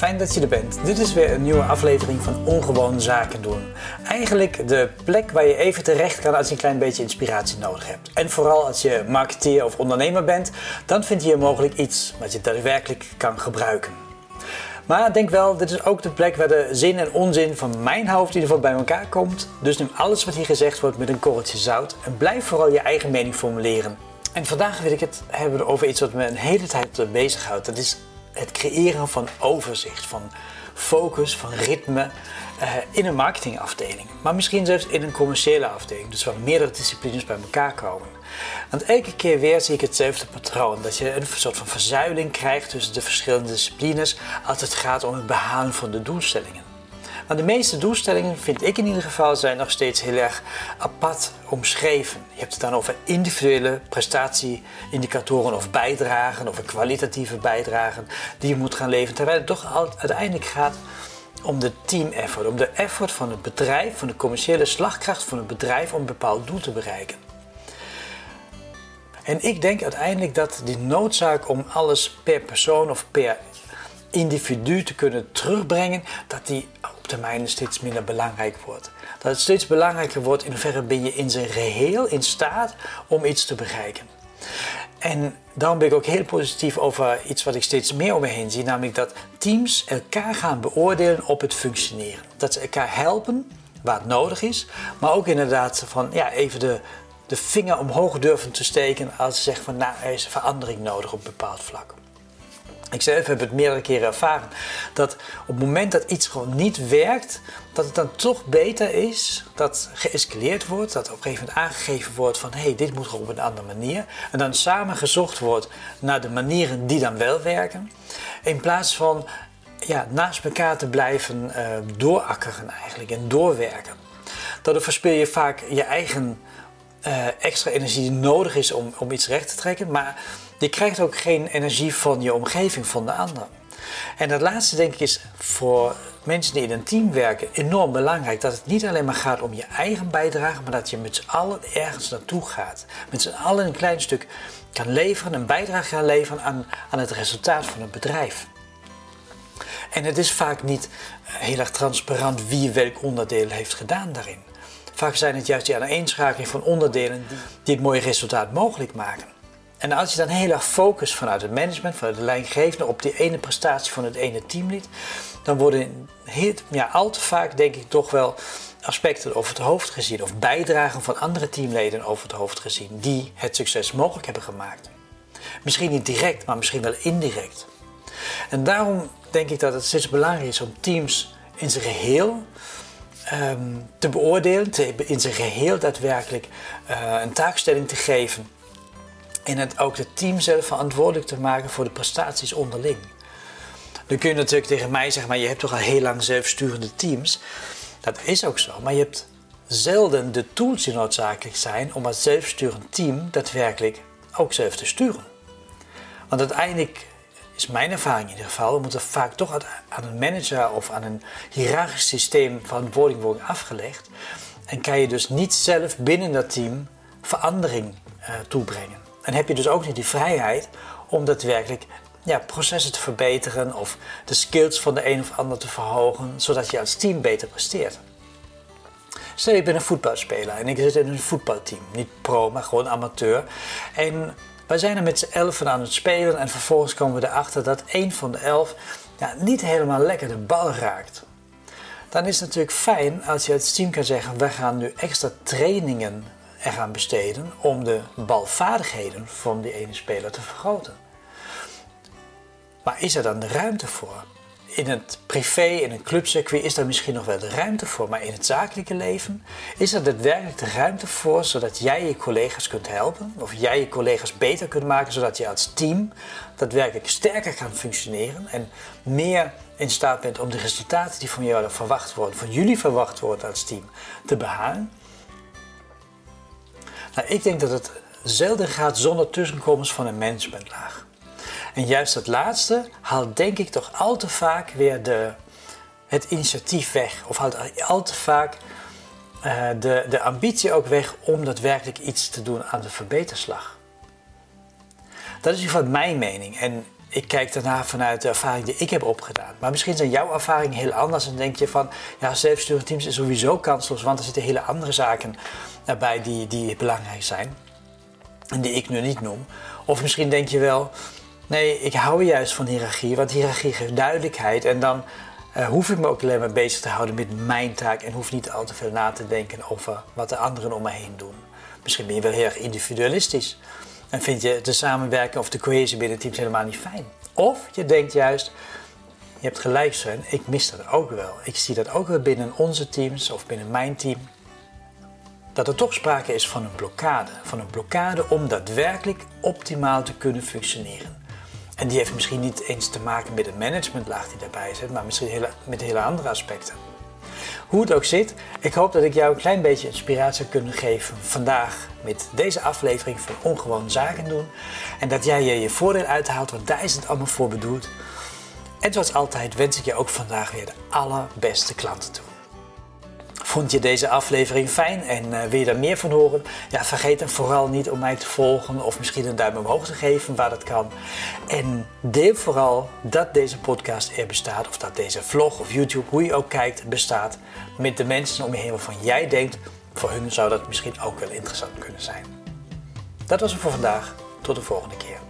Fijn dat je er bent. Dit is weer een nieuwe aflevering van Ongewoon Zaken doen. Eigenlijk de plek waar je even terecht kan als je een klein beetje inspiratie nodig hebt. En vooral als je marketeer of ondernemer bent, dan vind je hier mogelijk iets wat je daadwerkelijk kan gebruiken. Maar denk wel, dit is ook de plek waar de zin en onzin van mijn hoofd in ieder geval bij elkaar komt. Dus neem alles wat hier gezegd wordt met een korreltje zout en blijf vooral je eigen mening formuleren. En vandaag wil ik het hebben over iets wat me een hele tijd bezighoudt. Dat is het creëren van overzicht, van focus, van ritme uh, in een marketingafdeling. Maar misschien zelfs in een commerciële afdeling, dus waar meerdere disciplines bij elkaar komen. Want elke keer weer zie ik hetzelfde patroon. Dat je een soort van verzuiling krijgt tussen de verschillende disciplines als het gaat om het behalen van de doelstellingen. Maar de meeste doelstellingen, vind ik in ieder geval, zijn nog steeds heel erg apart omschreven. Je hebt het dan over individuele prestatieindicatoren of bijdragen, of kwalitatieve bijdragen die je moet gaan leveren. Terwijl het toch uiteindelijk gaat om de team effort, om de effort van het bedrijf, van de commerciële slagkracht van het bedrijf om een bepaald doel te bereiken. En ik denk uiteindelijk dat die noodzaak om alles per persoon of per individu te kunnen terugbrengen, dat die termijn steeds minder belangrijk wordt. Dat het steeds belangrijker wordt in hoeverre ben je in zijn geheel in staat om iets te bereiken. En daarom ben ik ook heel positief over iets wat ik steeds meer om me heen zie, namelijk dat teams elkaar gaan beoordelen op het functioneren. Dat ze elkaar helpen waar het nodig is, maar ook inderdaad van ja, even de, de vinger omhoog durven te steken als ze zeggen van nou, er is verandering nodig op een bepaald vlak. Ik zelf heb het meerdere keren ervaren dat op het moment dat iets gewoon niet werkt, dat het dan toch beter is dat geëscaleerd wordt, dat op een gegeven moment aangegeven wordt van hé, hey, dit moet gewoon op een andere manier. En dan samen gezocht wordt naar de manieren die dan wel werken, in plaats van ja, naast elkaar te blijven uh, doorakkeren eigenlijk en doorwerken. Daardoor verspil je vaak je eigen uh, extra energie die nodig is om, om iets recht te trekken, maar je krijgt ook geen energie van je omgeving, van de ander. En dat laatste denk ik is voor mensen die in een team werken enorm belangrijk. Dat het niet alleen maar gaat om je eigen bijdrage, maar dat je met z'n allen ergens naartoe gaat. Met z'n allen een klein stuk kan leveren, een bijdrage kan leveren aan, aan het resultaat van een bedrijf. En het is vaak niet heel erg transparant wie welk onderdeel heeft gedaan daarin. Vaak zijn het juist die aaneenschakeling van onderdelen die het mooie resultaat mogelijk maken. En als je dan heel erg focust vanuit het management, vanuit de leidinggevende op die ene prestatie van het ene teamlid, dan worden ja, al te vaak denk ik toch wel aspecten over het hoofd gezien of bijdragen van andere teamleden over het hoofd gezien die het succes mogelijk hebben gemaakt. Misschien niet direct, maar misschien wel indirect. En daarom denk ik dat het steeds belangrijk is om teams in zijn geheel Ehm, te beoordelen, te, in zijn geheel daadwerkelijk uh, een taakstelling te geven. En het, ook het team zelf verantwoordelijk te maken voor de prestaties onderling. Dan kun je natuurlijk tegen mij zeggen, maar je hebt toch al heel lang zelfsturende teams. Dat is ook zo, maar je hebt zelden de tools die noodzakelijk zijn om als zelfsturend team daadwerkelijk ook zelf te sturen. Want uiteindelijk is mijn ervaring in ieder geval, we moeten vaak toch aan een manager of aan een hiërarchisch systeem verantwoording worden afgelegd. En kan je dus niet zelf binnen dat team verandering uh, toebrengen. En heb je dus ook niet die vrijheid om daadwerkelijk ja, processen te verbeteren of de skills van de een of ander te verhogen, zodat je als team beter presteert. Stel je bent een voetbalspeler en ik zit in een voetbalteam, niet pro, maar gewoon amateur. En wij zijn er met z'n elfen aan het spelen en vervolgens komen we erachter dat één van de elf ja, niet helemaal lekker de bal raakt. Dan is het natuurlijk fijn als je het team kan zeggen: we gaan nu extra trainingen eraan besteden om de balvaardigheden van die ene speler te vergroten. Maar is er dan de ruimte voor? In het privé, in een clubcircuit, is daar misschien nog wel de ruimte voor. Maar in het zakelijke leven is er daadwerkelijk de ruimte voor, zodat jij je collega's kunt helpen. Of jij je collega's beter kunt maken, zodat je als team daadwerkelijk sterker kan functioneren. En meer in staat bent om de resultaten die van jou verwacht worden, van jullie verwacht worden als team, te behalen. Nou, ik denk dat het zelden gaat zonder tussenkomst van een managementlaag. En juist dat laatste haalt denk ik toch al te vaak weer de, het initiatief weg. Of haalt al te vaak uh, de, de ambitie ook weg om daadwerkelijk iets te doen aan de verbeterslag. Dat is geval mijn mening. En ik kijk daarna vanuit de ervaring die ik heb opgedaan. Maar misschien zijn jouw ervaringen heel anders en denk je van, ja, zelfsturende teams is sowieso kansloos, want er zitten hele andere zaken erbij die, die belangrijk zijn en die ik nu niet noem. Of misschien denk je wel, nee, ik hou juist van hiërarchie, want hiërarchie geeft duidelijkheid en dan uh, hoef ik me ook alleen maar bezig te houden met mijn taak en hoef niet al te veel na te denken over wat de anderen om me heen doen. Misschien ben je wel heel erg individualistisch en vind je de samenwerking of de cohesie binnen teams helemaal niet fijn. Of je denkt juist, je hebt gelijk zijn, ik mis dat ook wel. Ik zie dat ook wel binnen onze teams of binnen mijn team. Dat er toch sprake is van een blokkade. Van een blokkade om daadwerkelijk optimaal te kunnen functioneren. En die heeft misschien niet eens te maken met de managementlaag die daarbij zit, maar misschien met hele andere aspecten. Hoe het ook zit, ik hoop dat ik jou een klein beetje inspiratie heb kunnen geven vandaag met deze aflevering van Ongewoon Zaken doen. En dat jij je je voordeel uithaalt, want daar is het allemaal voor bedoeld. En zoals altijd wens ik je ook vandaag weer de allerbeste klanten toe. Vond je deze aflevering fijn en uh, wil je daar meer van horen? Ja, vergeet dan vooral niet om mij te volgen of misschien een duim omhoog te geven waar dat kan. En deel vooral dat deze podcast er bestaat of dat deze vlog of YouTube, hoe je ook kijkt, bestaat met de mensen om je heen waarvan jij denkt, voor hun zou dat misschien ook wel interessant kunnen zijn. Dat was het voor vandaag. Tot de volgende keer.